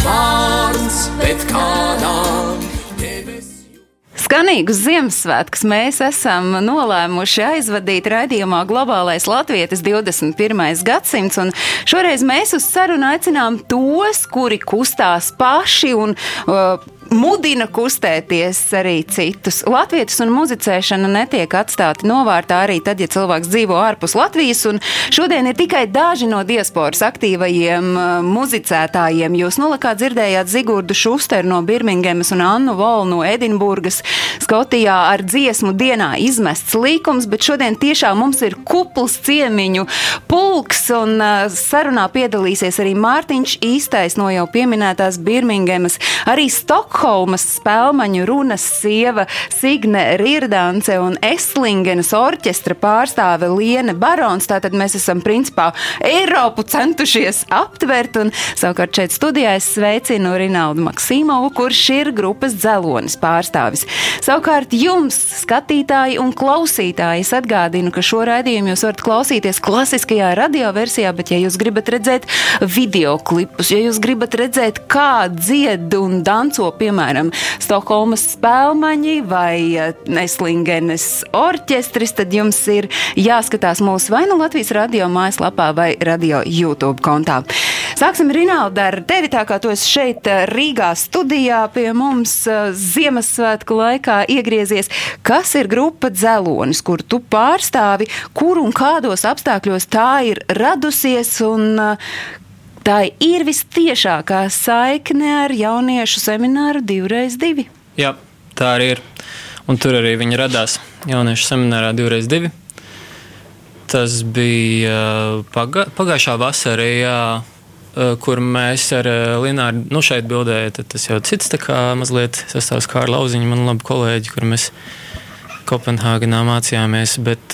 Svārns, bet kādām. Skanīgus Ziemassvētkus mēs esam nolēmuši aizvadīt raidījumā Globālais Latvijas 21. gadsimts, un šoreiz mēs uz sarunu aicinām tos, kuri kustās paši un uh, mudina kustēties arī citus. Latvijas un muzicēšana netiek atstāti novārtā arī tad, ja cilvēks dzīvo ārpus Latvijas, šodien ir tikai daži no diasporas aktīvajiem uh, muzicētājiem. Jūs nolakā dzirdējāt Zigurdu Šusteru no Birmingemas un Annu Volu no Edinburgas. Skotijā ar dziesmu dienā izmests līkums, bet šodien tiešām mums ir kupls ciemiņu pulks, un uh, sarunā piedalīsies arī Mārtiņš Īstais no jau pieminētās Birmingemas, arī Stokholmas spēlmaņu runas sieva Signe Rirdance un Eslingenas orķestra pārstāve Liene Barons. Tātad mēs esam principā Eiropu centušies aptvert, un savukārt šeit studijā es sveicinu Rinaldu Maksīmovu, kurš ir grupas dzelonis pārstāvis. Savukārt jums, skatītāji un klausītāji, es atgādinu, ka šo raidījumu jūs varat klausīties klasiskajā radioversijā, bet ja jūs gribat redzēt video klipus, ja jūs gribat redzēt, kā dzied un danco, piemēram, Stokholmas spēlmaņi vai Neslingenes orķestris, tad jums ir jāskatās mūsu vai nu Latvijas radio mājaslapā vai radio YouTube kontā. Sāksim, Rinalda, ar tevi tā kā tu esi šeit eh, Rīgā studijā pie mums eh, Ziemassvētku laikā iegriezies. Kas ir grupa Dzelonis, kur tu pārstāvi, kur un kādos apstākļos tā ir radusies un eh, tā ir vistiešākā saikne ar jauniešu semināru divreiz divi? Jā, tā arī ir. Un tur arī viņi radās jauniešu seminārā divreiz divi. Tas bija uh, paga pagājušā vasarā, jā, uh, kur mēs ar uh, Linnāru, nu šeit bildējām, tas jau cits tā kā mazliet sastāvs kā ar lauziņu, man labi kolēģi, kur mēs Kopenhāgenā mācījāmies. Bet,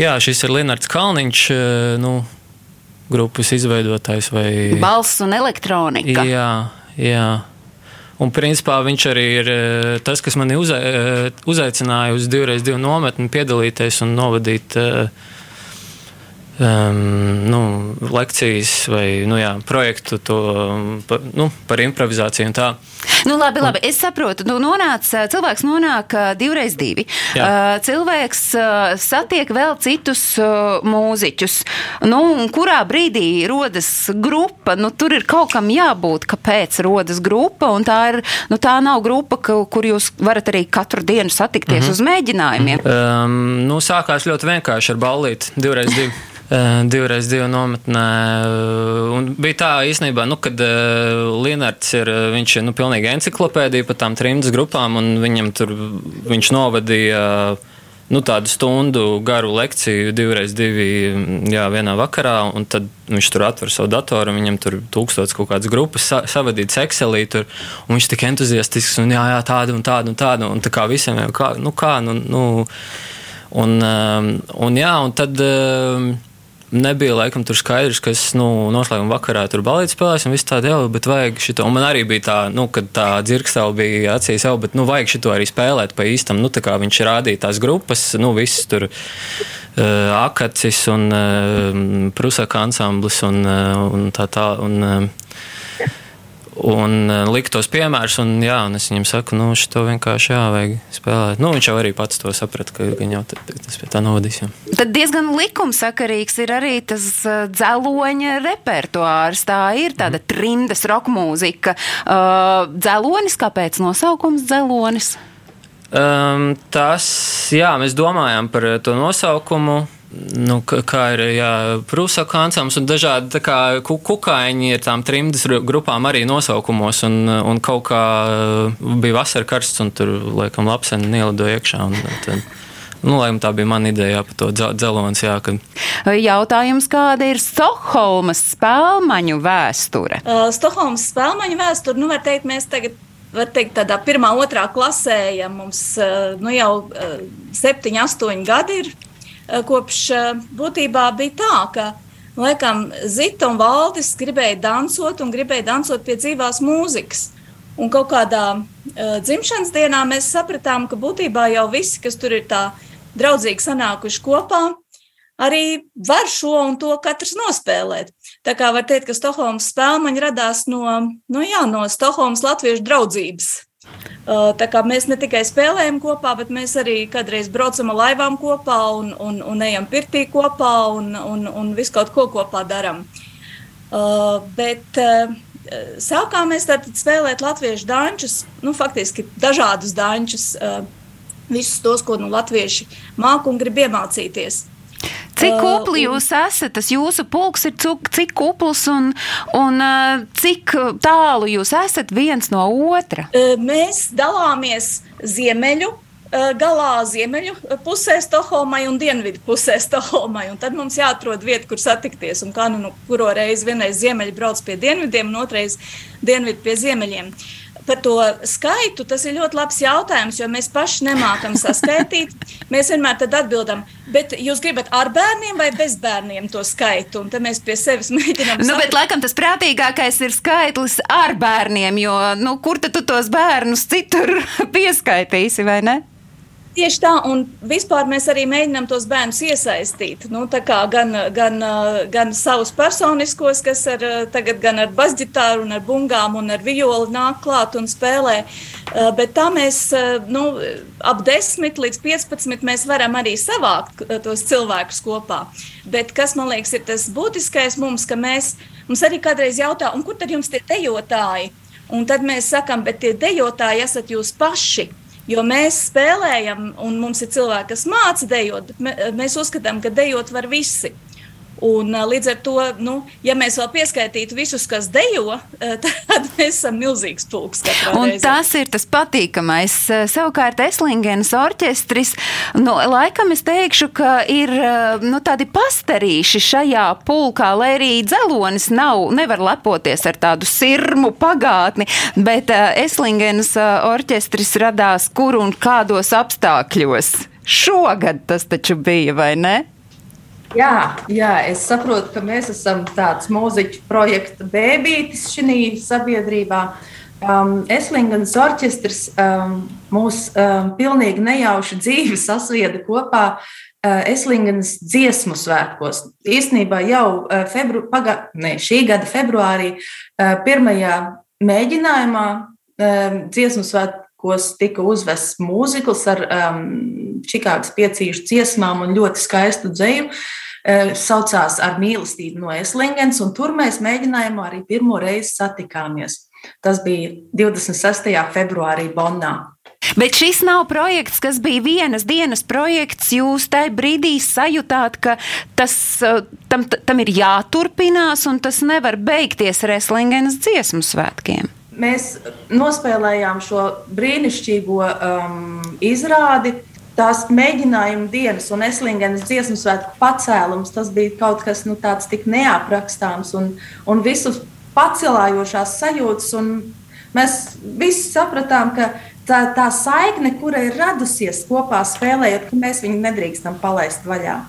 jā, šis ir Linnārds Kalniņš, nu, grupas izveidotājs vai... Balss un elektronika. Jā, jā. Un principā viņš arī ir eh, tas, kas mani eh, uzaicināja uz divreiz divu nometni piedalīties un novadīt um, nu, lekcijas vai nu, jā, projektu to, pa, nu, par improvizāciju. Nu, labi, labi. Es saprotu, nu, nonāc, cilvēks nonāk divreiz divi. Jā. Cilvēks satiek vēl citus mūziķus. Nu, kurā brīdī rodas grupa? Nu, tur ir kaut kam jābūt, kāpēc rodas grupa. un Tā, ir, nu, tā nav grupa, kur jūs varat arī katru dienu satikties mm -hmm. uz mēģinājumiem. Um, nu, sākās ļoti vienkārši ar ballīti, divreiz divu. Uh, divreiz divu nometnē. uh, Un bija tā īstenībā, nu, kad uh, Lienards ir, viņš ir nu, pilnīgi enciklopēdija par tām trimdas grupām, un viņam tur, viņš novadīja nu, tādu stundu garu lekciju, divreiz divi, jā, vienā vakarā, tad viņš tur atver savu datoru, viņam tur tūkstots kaut kādas grupas sa savadīts Excelī, tur, viņš tik entuziastisks, un jā, jā, tāda un tāda un tāda, un tā kā visiem jau, kā, nu, kā, nu, nu un, un jā, un tad. Nebija laikam tur skaidrs, ka es nu, noslēguma vakarā tur balīti spēlēšu, un viss tāda jau, bet vajag šito. Un man arī bija tā, nu, kad tā dzirkstēla bija acīs jau, bet, nu, vajag šito arī spēlēt pa īstam. Nu, tā kā viņš rādīja tās grupas, nu, viss tur uh, akacis un uh, prusaka ansamblis un, uh, un tā tā. Un, uh, un uh, likt tos piemērus. Un, jā, un es viņam saku, nu, šo vienkārši jāvajag spēlēt. Nu, viņš jau arī pats to saprata, ka viņa jau tas pie tā novadīs. Jā. Tad diezgan likumsakarīgs ir arī tas uh, dzeloņa repertuārs. Tā ir tāda mm. trimdas roka mūzika. Uh, dzelonis, kāpēc nosaukums dzelonis? Um, tas, jā, mēs domājām par to nosaukumu. Nu, kā ir prūsaku ansamblis un dažādi kā, kukaiņi ir tām trimdas grupām arī nosaukumos. Un, un kaut kā bija vasara karsts un tur, laikam, lapseni ielidoja iekšā. Un, tad, Nu, lai tā bija mana ideja par to dzelons. Jā, kad... Jautājums, kāda ir Stokholmas spēlmaņu vēsture? Uh, Stokholmas spēlmaņu vēsture, nu, var teikt, mēs tagad var teikt, tādā pirmā, otrā klasē, ja mums nu, jau septiņi, astoņi gadi ir kopš eh, būtībā bija tā, ka laikam Zita un Valdis gribēja dansot un gribēja dansot pie dzīvās mūzikas. Un kaut kādā uh, dzimšanas dienā mēs sapratām, ka būtībā jau visi, kas tur ir tā draudzīgi sanākuši kopā, arī var šo un to katrs nospēlēt. Tā kā var teikt, ka Stokholmas spēlmaņa radās no, nu jā, no Stokholmas latviešu draudzības. Uh, tā kā mēs ne tikai spēlējam kopā, bet mēs arī kādreiz braucam ar laivām kopā un, un, un ejam pirtī kopā un, un, un visu kaut ko kopā darām. Uh, bet uh, sākām mēs spēlēt latviešu dančus, nu, faktiski dažādus dančus, uh, visus tos, ko nu, latvieši māku un grib iemācīties. Cik uh, kupli jūs esat? Tas jūsu pulks ir cik kupls un, un uh, cik tālu jūs esat viens no otra? Uh, mēs dalāmies ziemeļu galā ziemeļu pusē Stokholmai un dienvidu pusē Stokholmai. Tad mums jāatrod vieta, kur satikties. Un kā nu, nu kuro reizi vienreiz ziemeļi brauc pie dienvidiem, un otrais dienvidi pie ziemeļiem. Uh, Par to skaitu tas ir ļoti labs jautājums, jo mēs paši nemākam saskaitīt. Mēs vienmēr atbildam, bet jūs gribat ar bērniem vai bez bērniem to skaitu? Un tad mēs pie sevis mēģinām. Nu, bet laikam tas prātīgākais ir skaitlis ar bērniem, jo nu, kur tad tu tos bērnus citur pieskaitīsi, vai ne? Tieši tā, un vispār mēs arī mēģinām tos bērnus iesaistīt. Nu, gan, gan, gan savus personiskos, kas ar, tagad gan ar basģitāru, un ar bungām un ar violi nāk klāt un spēlē. Bet tā mēs nu, ap 10 līdz 15 mēs varam arī savākt tos cilvēkus kopā. Bet kas man liekas ir tas būtiskais mums, ka mēs, mums arī kādreiz jautā, un kur tad jums tie dejotāji? Un tad mēs sakām, bet tie dejotāji esat jūs paši. Jo mēs spēlējam, un mums ir cilvēki, kas māca dejot, bet mēs uzskatām, ka dejot var visi. Un, līdz ar to, nu, ja mēs vēl pieskaitītu visus, kas dejo, tad mēs esam milzīgs pulks. Tas ir tas patīkamais. Savukārt, Eslingenas orķestris, nu, laikam es teikšu, ka ir nu, tādi pastarīši šajā pulkā, lai arī dzelonis nav, nevar lepoties ar tādu sirmu pagātni, bet Eslingenas orķestris radās kur un kādos apstākļos. Šogad tas taču bija, vai ne? Jā, jā, es saprotu, ka mēs esam tāds mūziķu projekta bēbītis šajā sabiedrībā. Um, Eslingens orķestris um, mūs um, pilnīgi nejauši dzīvi sasvieda kopā uh, Eslingens dziesmu svētkos. Īsnībā jau uh, febru, paga, ne, šī gada februārī uh, pirmajā mēģinājumā um, dziesmu svētkos tika uzvests mūzikls ar um, Čikāgas piecīšu dziesmām un ļoti skaistu dzēju. Uh, saucās ar mīlestību no Eslingens, un tur mēs mēģinājām arī pirmo reizi satikāmies. Tas bija 26. februārī Bonnā. Bet šis nav projekts, kas bija vienas dienas projekts. Jūs tajā brīdī sajūtāt, ka tas, tam, tam ir jāturpinās un tas nevar beigties ar Eslingenas dziesmu svētkiem. Mēs nospēlējām šo brīnišķīgo um, izrādi tās mēģinājuma dienas un Eslingenes dziesmu svētku pacēlums, tas bija kaut kas nu, tāds tik neaprakstāms un, un visus pacelājošās sajūtas. Mēs visi sapratām, ka tā, tā saikne, kura ir radusies kopā spēlējot, ka mēs viņu nedrīkstam palaist vaļā.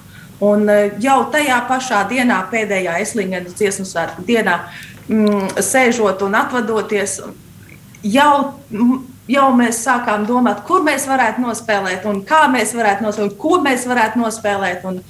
Un e, jau tajā pašā dienā, pēdējā Eslingenes dziesmu svētku dienā, mm, sēžot un atvadoties, jau jau mēs sākām domāt, kur mēs varētu nospēlēt, un kā mēs varētu nospēlēt, un ko mēs varētu nospēlēt. Un,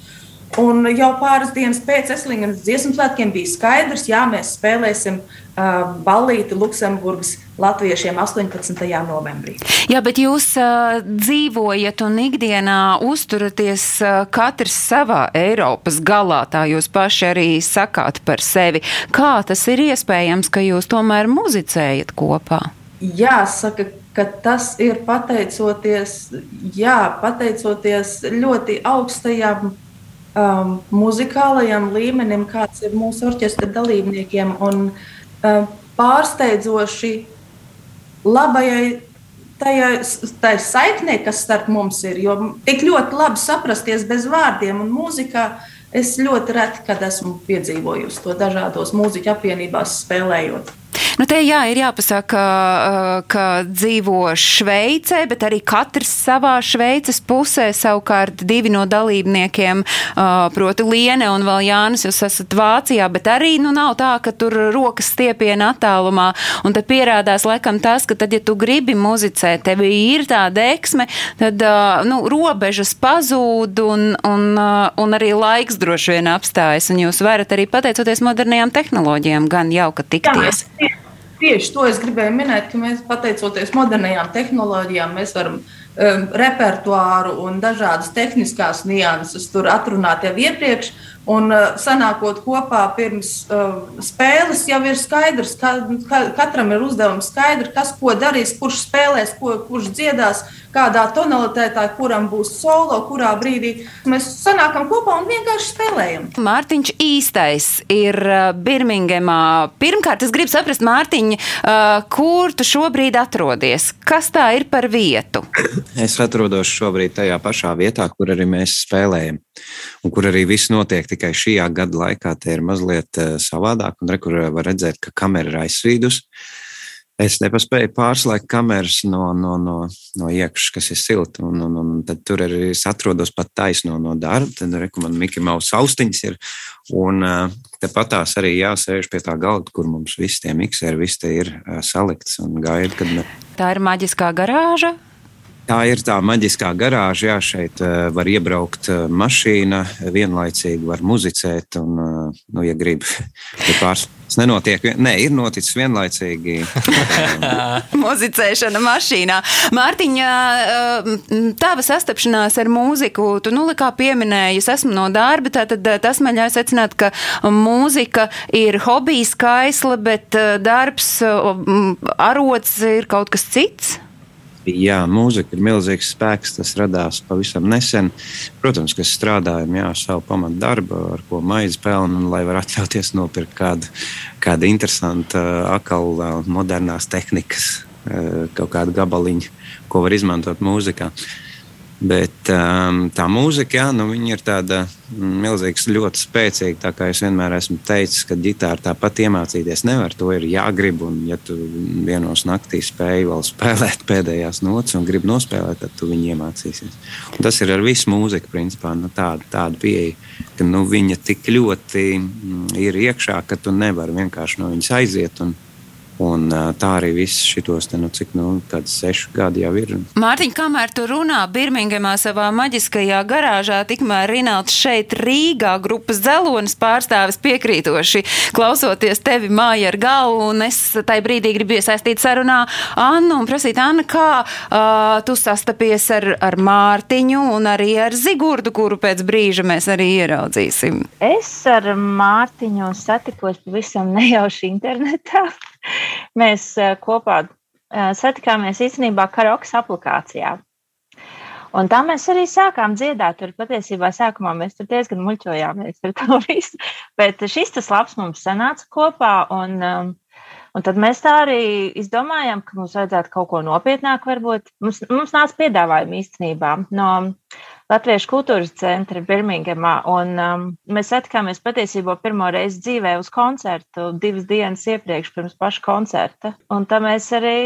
un jau pāris dienas pēc Eslingas dziesmu svētkiem bija skaidrs, jā, mēs spēlēsim uh, ballīti Luksemburgas latviešiem 18. novembrī. Jā, bet jūs uh, dzīvojat un ikdienā uzturaties uh, katrs savā Eiropas galā, tā jūs paši arī sakāt par sevi. Kā tas ir iespējams, ka jūs tomēr muzicējat kopā? Jāsaka, ka tas ir pateicoties, jā, pateicoties ļoti augstajam um, muzikālajam līmenim, kāds ir mūsu orķestra dalībniekiem, un um, pārsteidzoši labajai tajā, tajā saiknē, kas starp mums ir. Jo tik ļoti labi saprasties bez vārdiem un mūzikā. Es ļoti reti, kad esmu piedzīvojusi to dažādos mūziķu apvienībās spēlējot. Nu, te jā, ir jāpasaka, ka dzīvo Šveicē, bet arī katrs savā Šveices pusē. Savukārt divi no dalībniekiem, proti Liene un vēl Jānis, jūs esat Vācijā, bet arī nu, nav tā, ka tur rokas stiepiena attālumā. Un te pierādās laikam tas, ka tad, ja tu gribi muzicēt, tev ir tā deksme, tad nu, robežas pazūd un, un, un arī laiks droši vien apstājas. Un jūs varat arī pateicoties modernajām tehnoloģijām gan jauka tikties. Jā, Tieši to es gribēju minēt, ka mēs pateicoties modernajām tehnoloģijām, mēs varam um, repertuāru un dažādas tehniskās nianses tur atrunāt jau iepriekš. Un uh, sanākot kopā pirms uh, spēles, jau ir skaidrs, ka ka katram ir uzdevums skaidrs, kas ko darīs, kurš spēlēs, ko, kurš dziedās, kādā tonalitātē, kuram būs solo, kurā brīdī mēs sanākam kopā un vienkārši spēlējam. Mārtiņš īstais ir uh, Birmingemā. Pirmkārt, es gribu saprast, Mārtiņ, uh, kur tu šobrīd atrodies? Kas tā ir par vietu? Es atrodos šobrīd tajā pašā vietā, kur arī mēs spēlējam. Un kur arī viss notiek tikai šajā gada laikā, tie ir mazliet uh, savādāk. Un re, kur var redzēt, ka kamera ir aizsvīdusi. Es nepaspēju pārslēgt kameras no, no, no, no iekšas, kas ir silta. Un, un, un tad tur arī es atrodos pat taisno no darba. Tad man Mikls Mausa austiņas ir. Un tepat tās arī jāsēž pie tā galda, kur mums visi tie mikseri, viss te ir salikts un gaida, kad mēs. Tā ir maģiskā garāža. Tā ir tā maģiskā garāža. Jā, šeit uh, var iebraukt mašīna, vienlaicīgi var muzicēt. Un, nu, ja grib, ja pārspējas nenotiek, nē, ir noticis vienlaicīgi. Muzicēšana mašīnā. Mārtiņa, tava sastapšanās ar mūziku, tu nu kā pieminēji, es esmu no darba, tad tas man ļauj secināt, ka mūzika ir hobijs, kaisla, bet darbs, arots ir kaut kas cits. Jā, mūzika ir milzīgs spēks. Tas radās pavisam nesen. Protams, ka strādājam jā, savu pamatu darbu, ar ko maizi pelnu, un lai varētu atļauties nopirkt kādu, kādu interesantu, akal modernās tehnikas, kaut kādu gabaliņu, ko var izmantot mūzikā. Uh, Bet um, tā mūzika, jā, nu, ir tāda milzīga, ļoti spēcīga. Tā kā es vienmēr esmu teicis, ka ģitāra tāpat iemācīties nevar. To ir jāgrib. Un, ja tu vienos naktī spēj vēl spēlēt pēdējās notis un gribi nospēlēt, tad tu viņu iemācīsies. Un tas ir ar visu mūziku, principā, nu, tāda, tāda pieeja, ka nu, viņa tik ļoti mm, ir iekšā, ka tu nevari vienkārši no viņas aiziet. Un, Un, tā arī viss šitos, te, nu, cik nu, seši gadi jau ir. Mārtiņ, kamēr tu runā Birmingemā savā maģiskajā garāžā, tikmēr Rinalds šeit Rīgā grupas dzelonis pārstāvis piekrītoši klausoties tevi māja ar galvu, un es tai brīdī gribu iesaistīt sarunā Annu un prasīt, Anna, kā uh, tu sastapies ar, ar Mārtiņu un arī ar Zigurdu, kuru pēc brīža mēs arī ieraudzīsim? Es ar Mārtiņu satikos pavisam nejauši internetā. Mēs kopā satikāmies īstenībā karaoke aplikācijā. Un tā mēs arī sākām dziedāt. Tur patiesībā sākumā mēs tur diezgan muļķojāmies ar to visu. Bet šis tas labs mums sanāca kopā. Un, um, Un tad mēs tā arī izdomājām, ka mums vajadzētu kaut ko nopietnāku. Varbūt. Mums, mums nāca piedāvājumi īstenībā no Latviešu kultūras centra Birmingemā. Un, um, mēs satikāmies patiesībā pirmo reizi dzīvē uz koncertu divas dienas iepriekš, pirms paša koncerta. Un tā mēs arī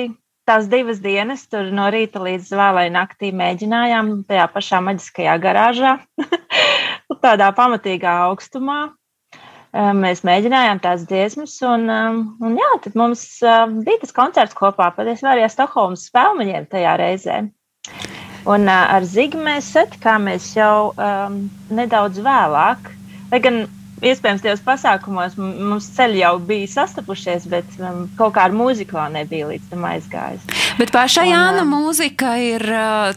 tās divas dienas, tur no rīta līdz vēlai naktī mēģinājām tajā pašā maģiskajā garāžā, tādā pamatīgā augstumā. Mēs mēģinājām tās dziesmas, un, un jā, tad mums um, bija tas koncerts kopā patiesībā arī ar Stokholmas spēlmaņiem tajā reizē. Un uh, ar Zigu mēs satikāmies jau um, nedaudz vēlāk. Lai gan iespējams tajos pasākumos mums ceļi jau bija sastapušies, bet um, kaut kā ar mūziku vēl nebija līdz tam aizgājis. Bet pašai Jāna mūzika ir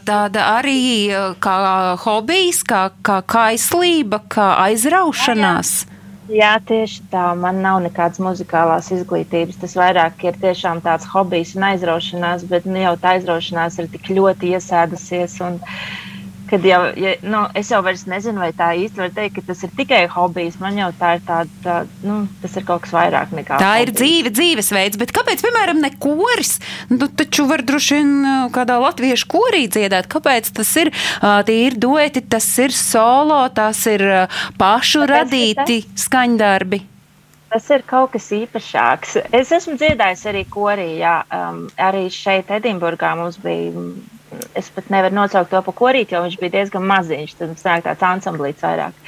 tāda arī kā hobijs, kā, kā kaislība, kā aizraušanās. Jā, jā. Jā, tieši tā. Man nav nekādas muzikālās izglītības. Tas vairāk ir tiešām tāds hobijs un aizraušanās, bet nu, jau tā aizraušanās ir tik ļoti iesēdusies. Un, uh, kad jau, ja, nu, es jau nezinu, vai tā īsti var teikt, ka tas ir tikai hobijs. Man jau tā ir tāda, tā, nu, tas ir kaut kas vairāk nekā. Tā hobijs. ir dzīve, dzīvesveids, bet kāpēc, piemēram, ne koris? Nu, taču var droši vien kādā latviešu korī dziedāt. Kāpēc tas ir? Tie ir dueti, tas ir solo, tas ir pašu Tāpēc, radīti skaņdarbi. Tas ir kaut kas īpašāks. Es esmu dziedājis arī korī. Jā, um, arī šeit, Edinburgā, mums bija es pat nevaru nosaukt to par korīti, jo viņš bija diezgan maziņš. Tad nāk tāds ansamblīts vairāk.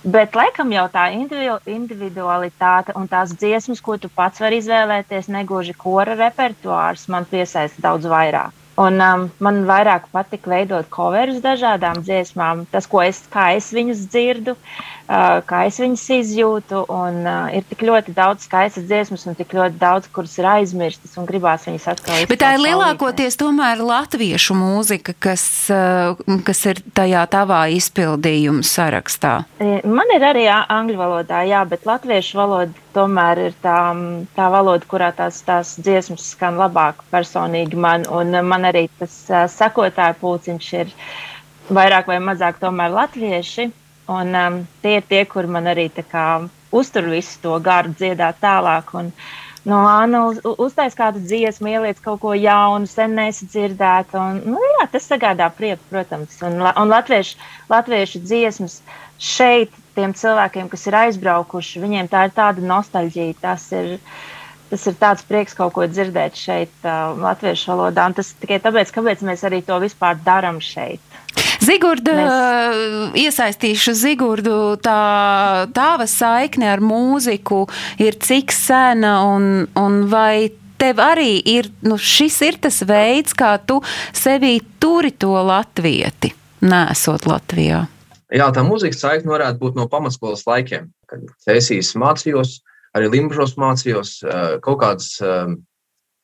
Bet laikam jau tā individualitāte un tās dziesmas, ko tu pats vari izvēlēties, negluži kora repertuārs, man piesaista daudz vairāk. Un, um, man vairāk patīk veidot coverus dažādām dziesmām, tas, es, kā es viņus dzirdu, uh, kā es viņus izjūtu. Un, uh, ir tik ļoti daudz skaistas dziesmas, un tik ļoti daudz, kuras ir aizmirstas, un gribās viņas atkal izdarīt. Bet tā ir lielākoties tomēr latviešu mūzika, kas, uh, kas ir tajā tavā izpildījuma sarakstā. Man ir arī angļu valodā, jā, bet latviešu valoda tomēr ir tā, tā valoda, kurā tās, tās dziesmas skan labāk personīgi man. Un man arī tas uh, sekotāju pulciņš ir vairāk vai mazāk tomēr latvieši. Un um, tie ir tie, kur man arī kā, uztur visu to garu dziedāt tālāk. Un, No Anna uz, uztais kādu dziesmu, ieliec kaut ko jaunu, sen nesadzirdētu. Un, nu, jā, tas sagādā prieku, protams. Un, un latviešu, latviešu dziesmas šeit tiem cilvēkiem, kas ir aizbraukuši, viņiem tā ir tāda nostalģija. Tas ir, tas ir tāds prieks kaut ko dzirdēt šeit, uh, latviešu valodā. Un tas tikai tāpēc, kāpēc mēs arī to vispār darām šeit. Zigurda, Mēs... iesaistīšu Zigurdu, tā tava saikne ar mūziku ir cik sena un, un vai tev arī ir, nu šis ir tas veids, kā tu sevī turi to latvieti, nesot Latvijā? Jā, tā mūzikas saikne varētu būt no pamatskolas laikiem, kad Cēsīs mācījos, arī Limbužos mācījos, kaut kādas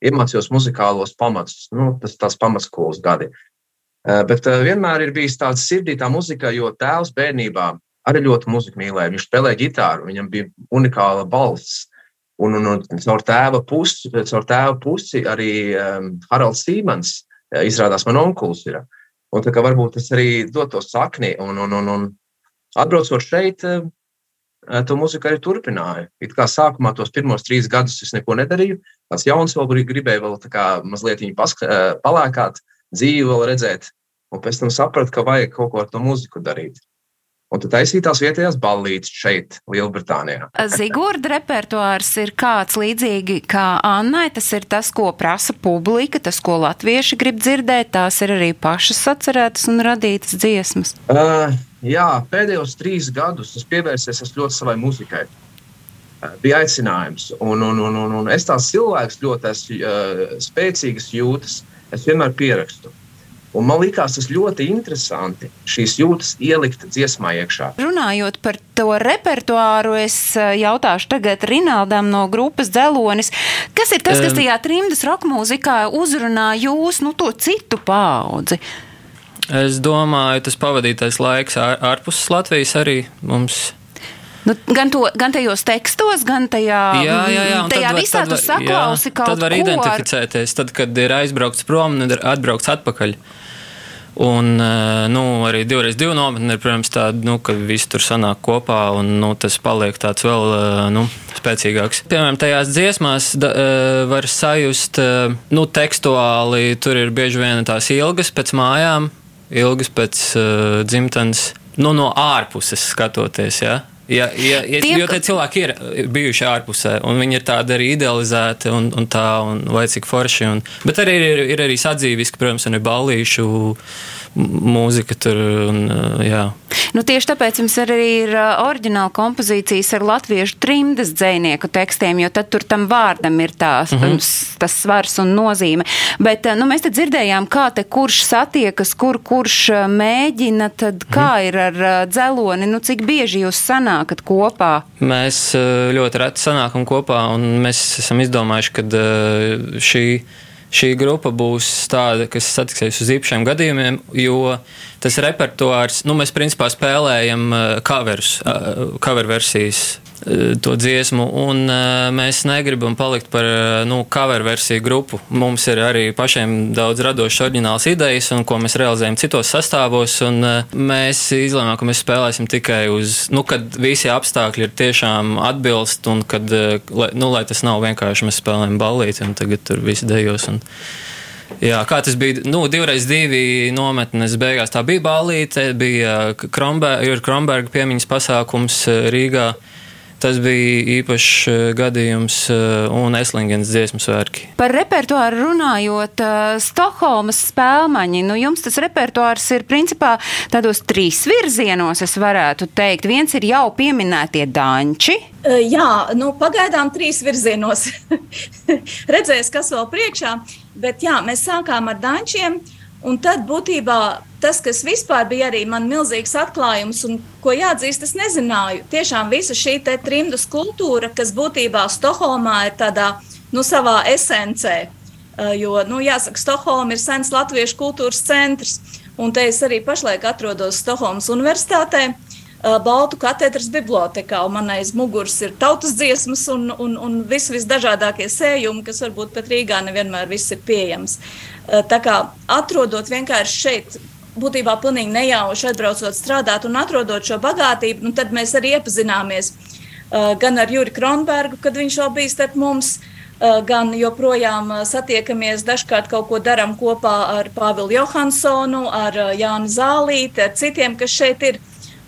iemācījos muzikālos pamatus, nu, tas tās pamatskolas gadi. Bet vienmēr ir bijis tāds sirdī tā muzika, jo tēvs bērnībā arī ļoti muziku mīlēja. Viņš spēlēja ģitāru, viņam bija unikāla balss. Un, un, un caur tēva pusi, caur tēva pusi arī um, Haralds Sīmans, izrādās man onkulis ir. Un tā kā varbūt tas arī dod to sakni, un, un, un, un atbraucot šeit, eh, to mūziku arī turpināju. It kā sākumā tos pirmos trīs gadus es neko nedarīju. Tāds jauns vēl gribēju vēl tā kā mazliet eh, palēkāt, dzīvi vēl redzēt, un pēc tam sapratu, ka vajag kaut ko ar to mūziku darīt. Un tad taisīja tās vietējās ballītes šeit, Lielbritānijā. Zigorda repertuārs ir kāds līdzīgi kā Annai. Tas ir tas, ko prasa publika, tas, ko latvieši grib dzirdēt. Tās ir arī pašas atcerētas un radītas dziesmas. Uh, jā, pēdējos trīs gadus es pievērsies ļoti savai muzikai. Uh, bija aicinājums, un, un, un, un, un es tās cilvēks ļoti esmu uh, spēcīgas jūtas. Es vienmēr pierakstu. Un man liekas, tas ļoti interesanti šīs jūtas ielikt dziesmā iekšā. Runājot par to repertuāru, es eh, jautāšu tagad Rinaldam no grupas Dzelonis. Kas ir tas, kas tajā trimdas roka mūzikā uzrunā jūs, nu, to citu paudzi? Es domāju, tas pavadītais laiks ārpus Latvijas arī mums Nu, gan, to, gan tajos tekstos, gan tajā, jā, jā, jā. tajā var, visā tu saklausi jā, kaut ko. Tad var identificēties, tad, kad ir aizbraukts prom un atbraukts atpakaļ. Un nu, arī divreiz divu nometni ir, protams, tāda, nu, ka visi tur sanāk kopā un nu, tas paliek tāds vēl nu, spēcīgāks. Piemēram, tajās dziesmās da, var sajust, nu, tekstuāli tur ir bieži vien tās ilgas pēc mājām, ilgas pēc uh, dzimtenes, nu, no ārpuses skatoties. Ja? Ja, ja, ja, Tie, jo tie cilvēki ir bijuši ārpusē, un viņi ir tādi arī idealizēti, un, un tā, un vai cik forši. Un, bet arī ir, ir arī sadzīviski, protams, un ir ballīšu mūzika tur. Un, jā. Nu, tieši tāpēc jums arī ir oriģināla kompozīcijas ar latviešu trimdas dzēnieku tekstiem, jo tad tur tam vārdam ir tās, mm -hmm. tas svars un nozīme. Bet nu, mēs dzirdējām, kā te kurš satiekas, kur kurš mēģina, tad kā mm -hmm. ir ar dzeloni, nu cik bieži jūs sanākat kopā? Mēs ļoti reti sanākam kopā, un mēs esam izdomājuši, ka šī šī grupa būs tāda, kas satiksies uz īpašiem gadījumiem, jo tas repertuārs, nu, mēs principā spēlējam coverus, cover versijas Eh, to dziesmu, un uh, mēs negribam palikt par uh, nu, cover versiju grupu. Mums ir arī pašiem daudz radošas oriģinālas idejas, un ko mēs realizējam citos sastāvos, un uh, mēs izlēmām, ka mēs spēlēsim tikai uz, nu, kad visi apstākļi ir tiešām atbilst, un kad, uh, lai, nu, lai tas nav vienkārši mēs spēlējam ballīti, un tagad tur visi dejos. Un, Jā, kā tas bija? Nu, divreiz divi nometnes beigās. Tā bija balīte, bija Kromberga, Kromberga piemiņas pasākums Rīgā. Uh, Tas bija īpašs eh, gadījums eh, un Eslingens dziesmu svētki. Par repertuāru runājot, eh, Stokholmas spēlmaņi, nu jums tas repertuārs ir principā tādos trīs virzienos, es varētu teikt. Viens ir jau pieminētie danči. Jā, nu pagaidām trīs virzienos. Redzēs, kas vēl priekšā, bet jā, mēs sākām ar dančiem. Un tad būtībā tas, kas vispār bija arī man milzīgs atklājums, un ko jāatzīst, es nezināju. Tiešām visa šī trimdu kultūra, kas būtībā Stokholmā ir tādā nu, savā esencē. Eh, jo, nu, jāsaka, Stokholma ir sens latviešu kultūras centrs. Un te es arī pašlaik atrodos Stokholmas Universitātē, Baltu katedras bibliotekā. Man aiz muguras ir tautas dziesmas un, un, un vis, visdažādākie sējumi, kas varbūt pat Rīgā nevienmēr viss ir pieejams. Tā kā atrodot vienkārši šeit būtībā pilnīgi nejauši atbraucot strādāt un atrodot šo bagātību, nu, tad mēs arī iepazināmies uh, gan ar Juri Kronbergu, kad viņš vēl bija starp mums. Uh, gan joprojām uh, satiekamies, dažkārt kaut ko darām kopā ar Pāvilu Johansonu, ar uh, Jānu Zālīti, ar citiem, kas šeit ir.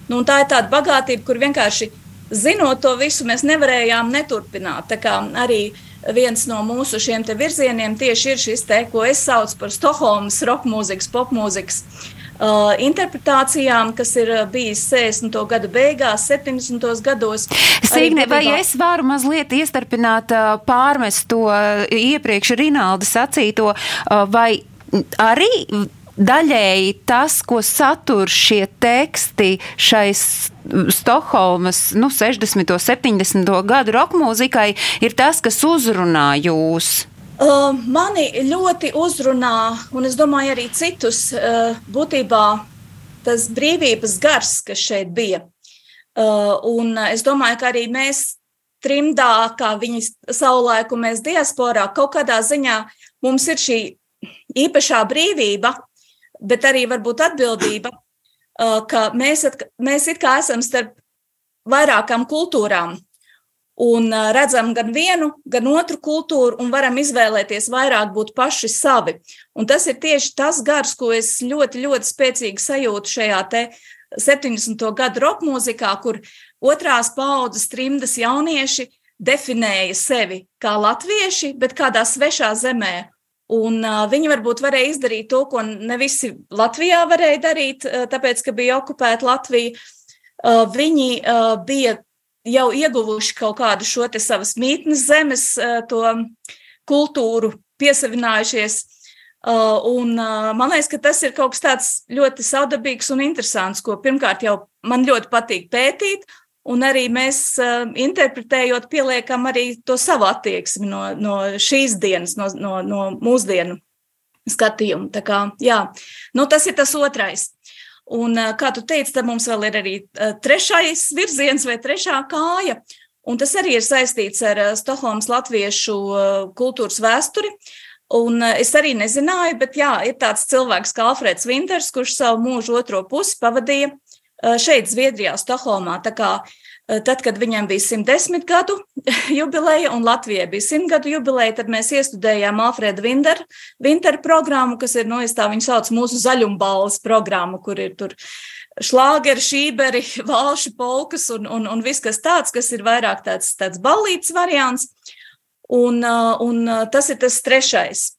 Nu, tā ir tāda bagātība, kur vienkārši zinot to visu, mēs nevarējām neturpināt. Tā kā arī viens no mūsu šiem virzieniem tieši ir šis te, ko es saucu par Stokholmas roka mūzikas, pop mūzikas uh, interpretācijām, kas ir uh, bijis 60. gadu beigās, 70. gados. Sīgne, vai es varu mazliet iestarpināt, uh, pārmest to uh, iepriekš Rinalda sacīto, vai arī daļēji tas, ko satur šie teksti šais Stokholmas nu, 60. un 70. gadu roka mūzikai, ir tas, kas uzrunā jūs. Uh, mani ļoti uzrunā, un es domāju, arī citus uh, būtībā tas brīvības gars, kas šeit bija. Uh, un es domāju, ka arī mēs trimdā, kā viņi savulaiku mēs diasporā, kaut kādā ziņā mums ir šī īpašā brīvība, bet arī varbūt atbildība, uh, ka mēs, mēs it kā esam starp vairākām kultūrām un redzam gan vienu, gan otru kultūru, un varam izvēlēties vairāk būt paši savi. Un tas ir tieši tas gars, ko es ļoti, ļoti spēcīgi sajūtu šajā 70. gadu roka mūzikā, kur otrās paudzes trimdas jaunieši definēja sevi kā latvieši, bet kādā svešā zemē. Un, uh, viņi varbūt varēja izdarīt to, ko ne visi Latvijā varēja darīt, uh, tāpēc, ka bija okupēta Latvija. Uh, viņi uh, bija jau ieguvuši kaut kādu šo savas mītnes zemes, eh, to kultūru, piesavinājušies. Eh, un eh, man liekas, ka tas ir kaut kas tāds ļoti saudabīgs un interesants, ko pirmkārt jau man ļoti patīk pētīt, un arī mēs interpretējot, pieliekam arī to savu attieksmi no, no šīs dienas, no, no, no mūsdienu skatījuma. Tā kā, jā, nu, tas ir tas otrais. Un, kā tu teici, tad mums vēl ir arī trešais virziens vai trešā kāja. Un tas arī ir saistīts ar Stokholmas latviešu kultūras vēsturi. Un es arī nezināju, bet jā, ir tāds cilvēks kā Alfreds Vinters, kurš savu mūžu otro pusi pavadīja šeit, Zviedrijā, Stokholmā. Uh, tad, kad viņam bija 110 gadu jubileja un Latvijai bija 100 gadu jubileja, tad mēs iestudējām Alfreda Vinter, Vinter programmu, kas ir, nu, es tā viņu sauc, mūsu zaļumballes programmu, kur ir tur šlāgeri, šīberi, valši, polkas un, un, un viss kas tāds, kas ir vairāk tāds, tāds ballīts variants. Un, un tas ir tas trešais.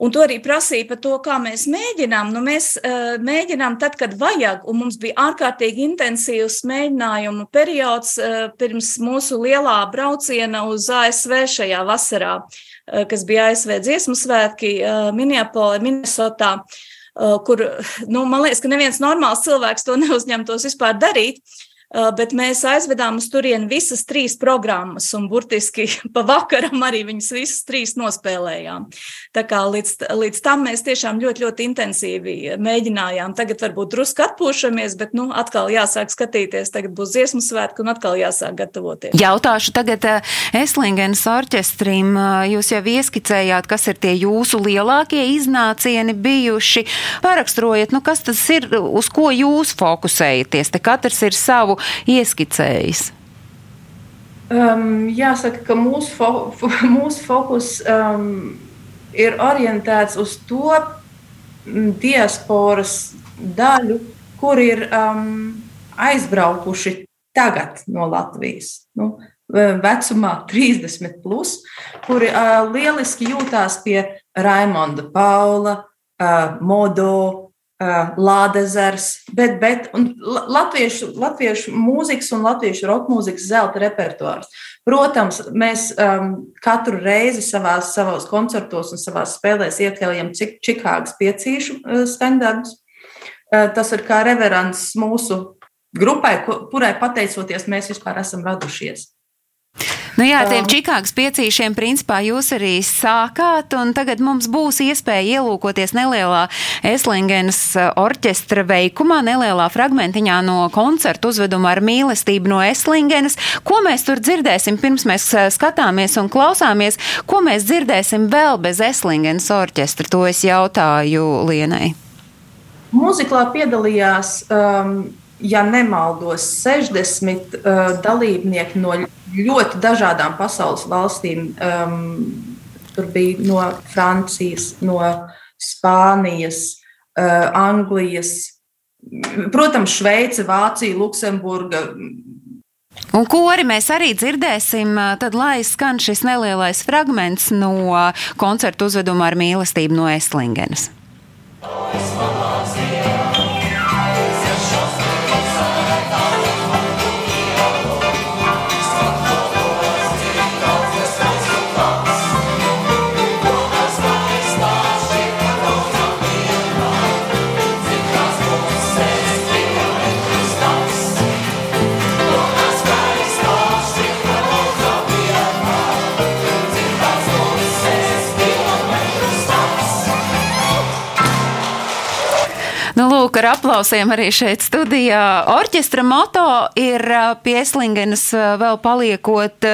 Un to arī prasīja par to, kā mēs mēģinām. Nu, mēs uh, mēģinām tad, kad vajag, un mums bija ārkārtīgi intensīvs mēģinājumu periods uh, pirms mūsu lielā brauciena uz ASV šajā vasarā, uh, kas bija ASV dziesmu svētki uh, Minneapolē, Minnesotā. Uh, kur, nu, man liekas, ka neviens normāls cilvēks to neuzņemtos vispār darīt. Uh, bet mēs aizvedām uz turieni visas trīs programmas, un burtiski pa vakaram arī viņas visas trīs nospēlējām. Tā kā līdz, līdz tam mēs tiešām ļoti, ļoti intensīvi mēģinājām. Tagad varbūt drusku atpūšamies, bet nu, atkal jāsāk skatīties. Tagad būs dziesmu svētki, un atkal jāsāk gatavoties. Jautāšu tagad uh, Eslingenas orķestrim. Uh, jūs jau ieskicējāt, kas ir tie jūsu lielākie iznācieni bijuši. Paraksturojiet, nu, kas tas ir, uz ko jūs fokusējaties. Te katrs ir savu ieskicējis? Um, jāsaka, ka mūsu, fo mūsu fokus um, ir orientēts uz to mm, diasporas daļu, kur ir um, aizbraukuši tagad no Latvijas. Nu, vecumā 30, plus, kuri uh, lieliski jūtās pie Raimonda Paula, uh, Modo, Lādezers, bet, bet latviešu, latviešu mūzikas un latviešu roka mūzikas zelta repertuārs. Protams, mēs um, katru reizi savās, savos koncertos un savās spēlēs iekļaujam Čikāgas piecīšu uh, standartus. Uh, tas ir kā reverants mūsu grupai, kurai pateicoties mēs vispār esam radušies. Nu jā, tiem Čikāgas piecīšiem principā jūs arī sākāt, un tagad mums būs iespēja ielūkoties nelielā Eslingenas uh, orķestra veikumā, nelielā fragmentiņā no koncertu uzveduma ar mīlestību no Eslingenas. Ko mēs tur dzirdēsim, pirms mēs uh, skatāmies un klausāmies, ko mēs dzirdēsim vēl bez Eslingenas orķestra? To es jautāju Lienai. Mūziklā piedalījās um, ja nemaldos, 60 uh, dalībnieki no ļoti dažādām pasaules valstīm. Um, tur bija no Francijas, no Spānijas, uh, Anglijas, protams, Šveice, Vācija, Luksemburga. Un ko arī mēs arī dzirdēsim, uh, tad lai skan šis nelielais fragments no koncertu uzveduma ar mīlestību no Eslingenes. Oh, lūk, ar aplausiem arī šeit studijā. Orķestra moto ir pie Eslingenas vēl paliekot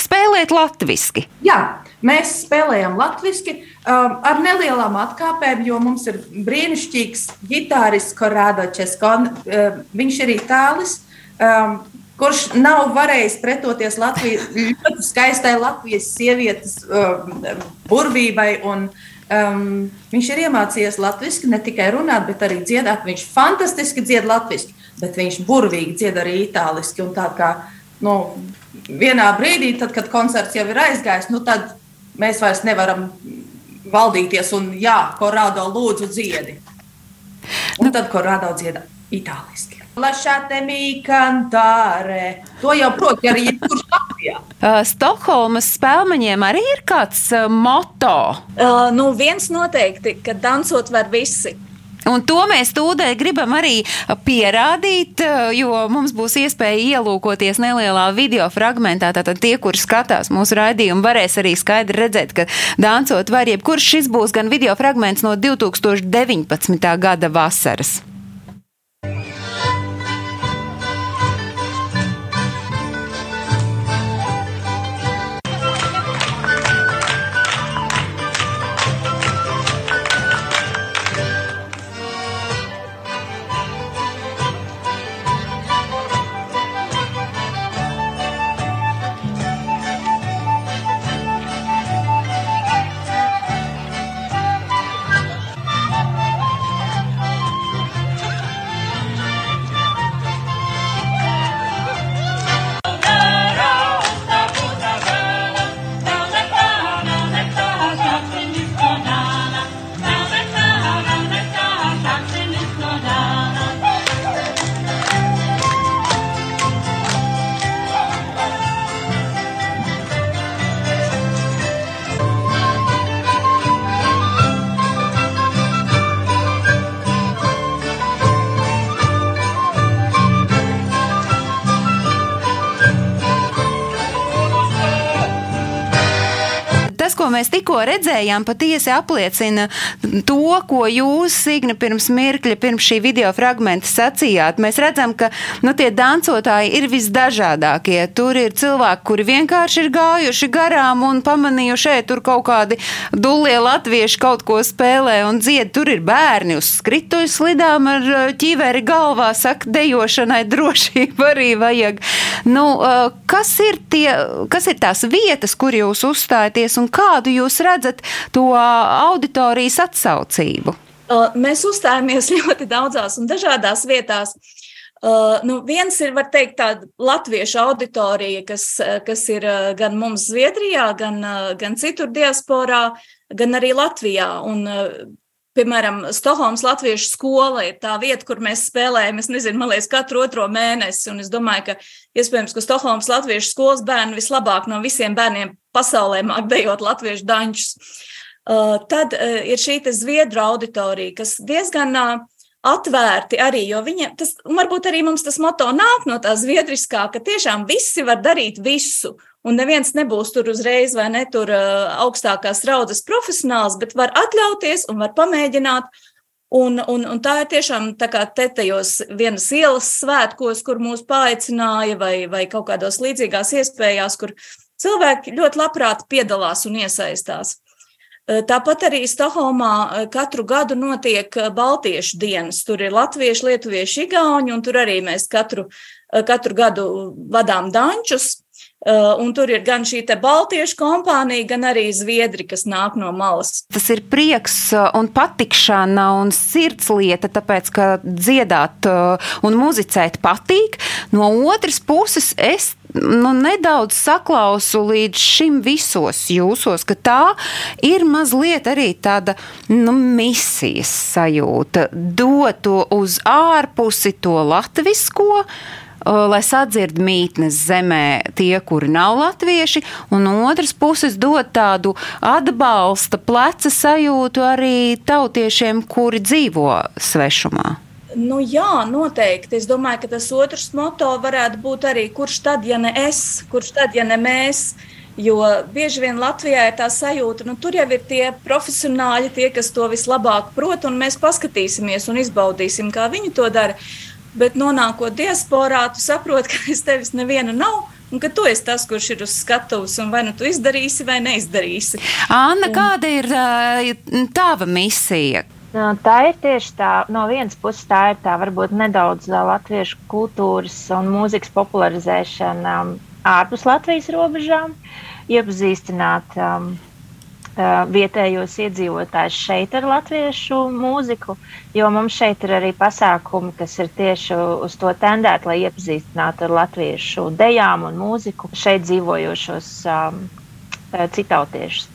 spēlēt latviski. Jā, mēs spēlējam latviski um, ar nelielām atkāpēm, jo mums ir brīnišķīgs ģitārists Korādo Českon. Um, viņš ir itālis. Um, kurš nav varējis pretoties Latvijas, ļoti skaistai Latvijas sievietes um, burvībai un Um, viņš ir iemācījies latviešu, ne tikai runāt, bet arī dziedāt. Viņš fantastiski dzied latviešu, bet viņš burvīgi dzied arī itāliski. Tā kā nu, vienā brīdī, tad, kad koncerts jau ir aizgājis, nu, tad mēs vairs nevaram valdīties un jā, korādo lūdzu dziedi. Un tad korādo dzieda itāliski. Lasciatemi cantare. To jau prot, arī jebkurš Latvijā. Uh, Stokholmas spēlmeņiem arī ir kāds uh, moto? Uh, nu, viens noteikti, ka dansot var visi. Un to mēs tūdaļ gribam arī pierādīt, uh, jo mums būs iespēja ielūkoties nelielā video fragmentā. Tātad tie, kur skatās mūsu raidījumu, varēs arī skaidri redzēt, ka dansot var jebkurš. Šis būs gan video fragments no 2019. gada vasaras. Ko mēs tikko redzējām, patiesi apliecina to, ko jūs, Signa, pirms mirkļa, pirms šī video fragmenta sacījāt. Mēs redzam, ka nu, tie dancotāji ir visdažādākie. Tur ir cilvēki, kuri vienkārši ir gājuši garām un pamanījuši, šeit tur kaut kādi dullie latvieši kaut ko spēlē un dzied. Tur ir bērni uz skrituļu slidām ar uh, ķiveri galvā, saka, dejošanai drošība arī vajag. Nu, uh, kas, ir tie, kas ir tās vietas, kur jūs uzstājaties un kādu jūs redzat to auditorijas atsaucību? Mēs uzstājamies ļoti daudzās un dažādās vietās. Uh, nu, viens ir, var teikt, tāda latviešu auditorija, kas, kas ir gan mums Zviedrijā, gan, gan citur diasporā, gan arī Latvijā. Un, piemēram, Stokholmas Latviešu skola ir tā vieta, kur mēs spēlējam, es nezinu, man liekas, katru otro mēnesi. Un es domāju, ka iespējams, ka Stokholmas Latviešu skolas bērni vislabāk no visiem bērniem pasaulē māk dejot latviešu dančus. Uh, tad uh, ir šī zviedru auditorija, kas diezgan uh, atvērti arī, jo viņiem tas varbūt arī mums tas moto nāk no tā zviedriskā, ka tiešām visi var darīt visu. Un neviens nebūs tur uzreiz vai ne tur augstākās raudzes profesionāls, bet var atļauties un var pamēģināt. Un, un, un tā ir tiešām tā kā te tajos vienas ielas svētkos, kur mūs paaicināja, vai, vai kaut kādos līdzīgās iespējās, kur cilvēki ļoti labprāt piedalās un iesaistās. Eh, tāpat arī Stokholmā eh, katru gadu notiek eh, Baltiešu dienas. Tur ir latvieši, lietuvieši, igauņi, un tur arī mēs katru, katru gadu vadām dančus. Un tur ir gan šī baltiešu kompānija, gan arī zviedri, kas nāk no malas. Tas ir prieks un patikšana un sirds lieta, tāpēc, ka dziedāt un muzicēt patīk. No otras puses, es nu, nedaudz saklausu līdz šim visos jūsos, ka tā ir mazliet arī tāda nu, misijas sajūta, dot to uz ārpusi to latvisko lai sadzird mītnes zemē tie, kuri nav latvieši, un no otras puses dot tādu atbalsta pleca sajūtu arī tautiešiem, kuri dzīvo svešumā. Nu, jā, noteikti. Es domāju, ka tas otrs moto varētu būt arī, kurš tad, ja ne es, kurš tad, ja ne mēs. Jo bieži vien Latvijā ir tā sajūta, ka nu, tur jau ir tie profesionāļi, tie, kas to vislabāk prot, un mēs paskatīsimies un izbaudīsim, kā viņi to dara. Bet nonākot diasporā, tu saproti, ka es tevis neviena nav. Un ka tu esi tas, kurš ir uz skatuves, un vai nu tu izdarīsi vai neizdarīsi. Anna, un... kāda ir uh, tava misija? Tā ir tieši tā, no vienas puses, tā ir tā varbūt nedaudz latviešu kultūras un mūzikas popularizēšana ārpus Latvijas robežām, iepazīstināt um, vietējos iedzīvotājus šeit ar latviešu mūziku, jo mums šeit ir arī pasākumi, kas ir tieši uz to tendēti, lai iepazīstinātu ar latviešu dejām un mūziku šeit dzīvojošos um, citautiešus.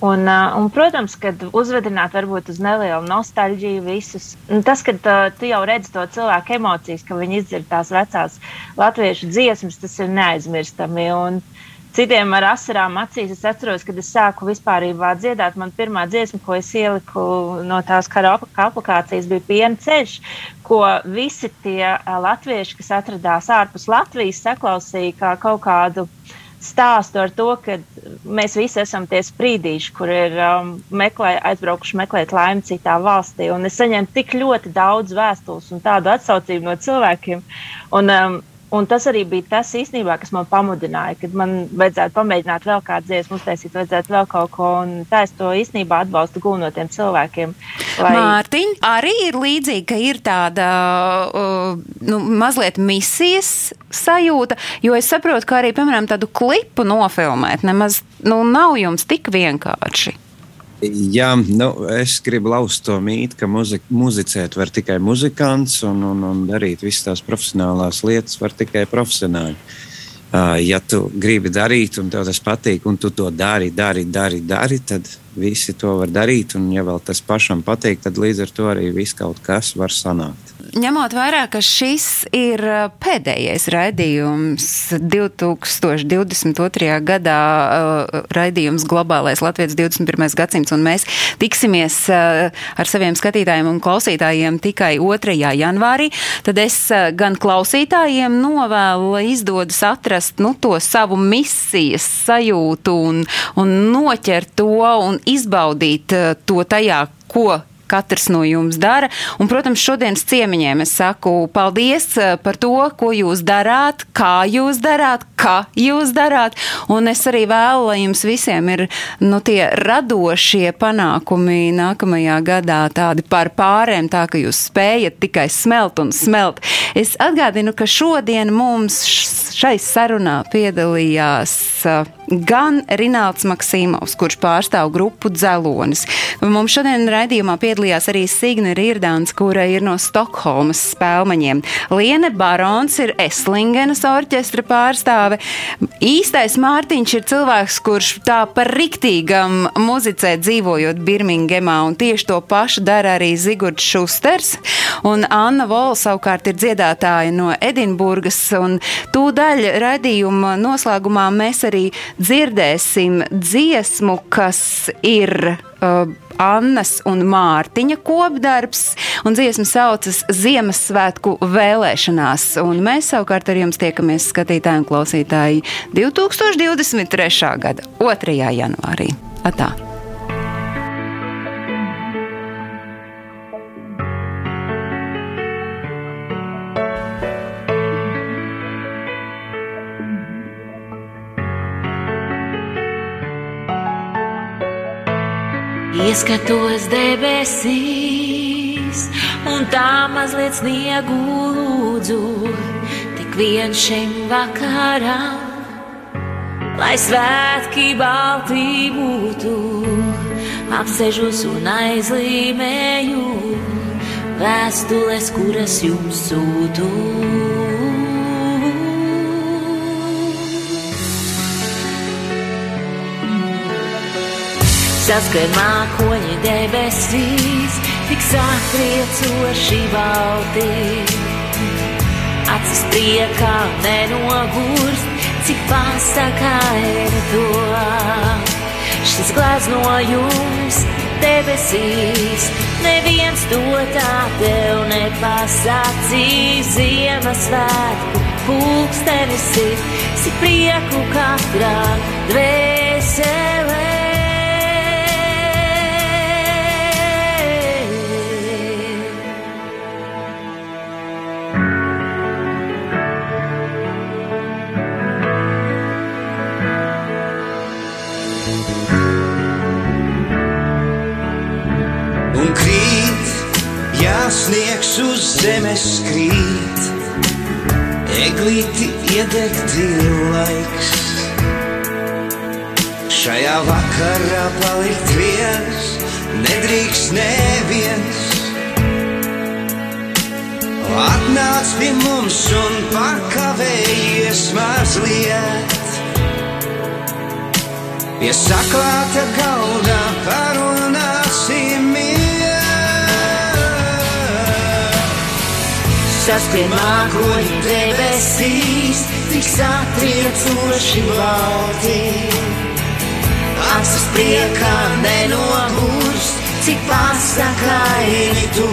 Un, un, protams, kad uzvedināt varbūt uz nelielu nostalģiju visus, tas, kad uh, tu jau redzi to cilvēku emocijas, ka viņi izdzird tās vecās latviešu dziesmas, tas ir neaizmirstami. Un citiem ar asarām acīs es atceros, kad es sāku vispār dziedāt. Man pirmā dziesma, ko es ieliku no tās karaoke aplikācijas, bija piena ceļš, ko visi tie latvieši, kas atradās ārpus Latvijas, saklausīja kā kaut kādu stāstu ar to, ka mēs visi esam tie sprīdīši, kur ir um, meklē, aizbraukuši meklēt laimi citā valstī. Un es saņēmu tik ļoti daudz vēstules un tādu atsaucību no cilvēkiem. Un, um, Un tas arī bija tas īstenībā, kas man pamudināja, kad man vajadzētu pamēģināt vēl kādu dziesmu, uztaisīt, vajadzētu vēl kaut ko. Tā es to īstenībā atbalstu gūnu no tiem cilvēkiem. Lai... Mārtiņ, arī ir līdzīgi, ka ir tāda uh, nu, mazliet misijas sajūta, jo es saprotu, ka arī, piemēram, tādu klipu nofilmēt nemaz nu, nav jums tik vienkārši. Jā, nu, es gribu lauzt to mītu, ka muzi muzicēt var tikai muzikants un, un, un darīt visas tās profesionālās lietas var tikai profesionāļi. Uh, ja tu gribi darīt, un tev tas patīk, un tu to dari, dari, dari, dari, tad visi to var darīt. Un, ja vēl tas pašam patīk, tad līdz ar to arī viss kaut kas var sanākt. Ņemot vērā, ka šis ir uh, pēdējais raidījums 2022. gadā, uh, raidījums Globālais Latvijas 21. gadsimts, un mēs tiksimies uh, ar saviem skatītājiem un klausītājiem tikai 2. janvārī, tad es gan klausītājiem novēlu, lai izdodas atrast nu, to savu misijas sajūtu un, un noķert to un izbaudīt to tajā, ko katrs no jums dara. Un, protams, šodienas ciemiņiem es saku paldies eh, par to, ko jūs darāt, kā jūs darāt, kā jūs darāt. Un es arī vēlu, lai jums visiem ir nu, tie radošie panākumi nākamajā gadā, tādi par pārēm, tā ka jūs spējat tikai smelt un smelt. Es atgādinu, ka šodien mums šai sarunā piedalījās eh, gan Rināls Maksīmovs, kurš pārstāv grupu Dzelonis. Mums šodien raidījumā piedalījās arī Signe Rirdāns, kura ir no Stokholmas spēlmaņiem. Liene Barons ir Eslingenas orķestra pārstāve. Īstais Mārtiņš ir cilvēks, kurš tā par riktīgam muzicē dzīvojot Birmingemā, un tieši to pašu dara arī Zigurds Šusters. Un Anna Vola savukārt ir dziedātāja no Edinburgas, un tūdaļ raidījuma noslēgumā mēs arī dzirdēsim dziesmu, kas ir uh, Annas un Mārtiņa kopdarbs, un dziesma saucas Ziemassvētku vēlēšanās. Un mēs savukārt ar jums tiekamies skatītāji un klausītāji 2023. gada 2. janvārī. Atā! Ieskatos debesīs, un tā mazliet sniegu lūdzu, tik vien šim vakaram, lai svētki baltī būtu, apsežos un aizlīmēju vēstules, kuras jums sūtu. Saskrien mākoņi debesīs, tik satriecoši balti. Acis priekā nenogurst, cik pasakaini to. Šis glaznojums debesīs, neviens to tā tev nepasacīs. Ziemassvētku pulkstenis ir, si prieku katrā dvēselē. Ja sniegs uz zemes krīt, eglīti iedegt ir laiks. Šajā vakarā palikt viens, nedrīkst neviens. Atnāc pie mums un pakavējies mazliet. Pie saklāta galda parunāsim Saskrien mākoņi debesīs, tik satriecoši balti. Acis priekā nenogurs, cik pasakaini to.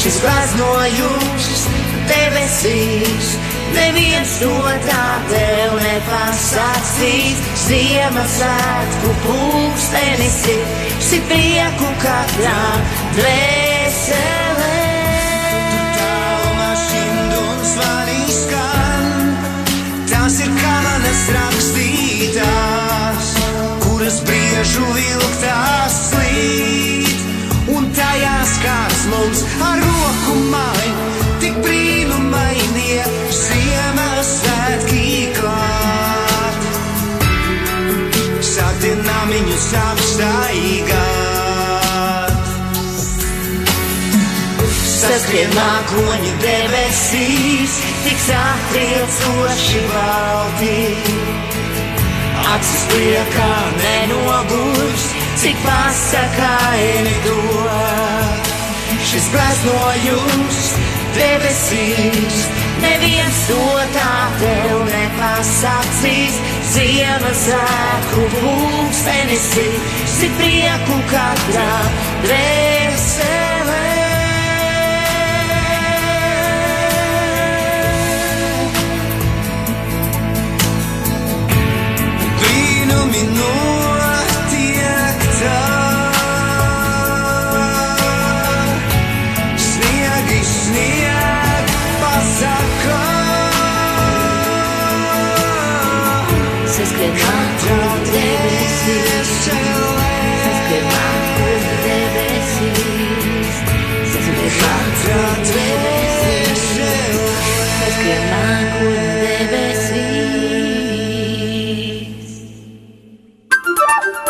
Šis glaznojums debesīs, neviens to tā tev nepasacīs. Ziemassvētku pulkstenis ir, si prieku katrā dvēselē. Kamanas rakstītās, kuras briežu vilktās slīd, un tajās kāds mums ar roku mai, tik brīnumainie Ziemassvētki klāt. Sāktie namiņus apstaigāt. Saskrien mākoņi debesīs, satriecoši balti. Acis priekā nenogurs, cik pasakaini to. šis gleznojumus debesīs. Neviens to tā tev nepasakīs. Ziemassvētku pulkstenis ir prieku katrā dvēselē. Notiek tā, sniegi snieg pasaka. Saskrien māku debesīs, saskrien māku debesīs, saskrien māku debesīs,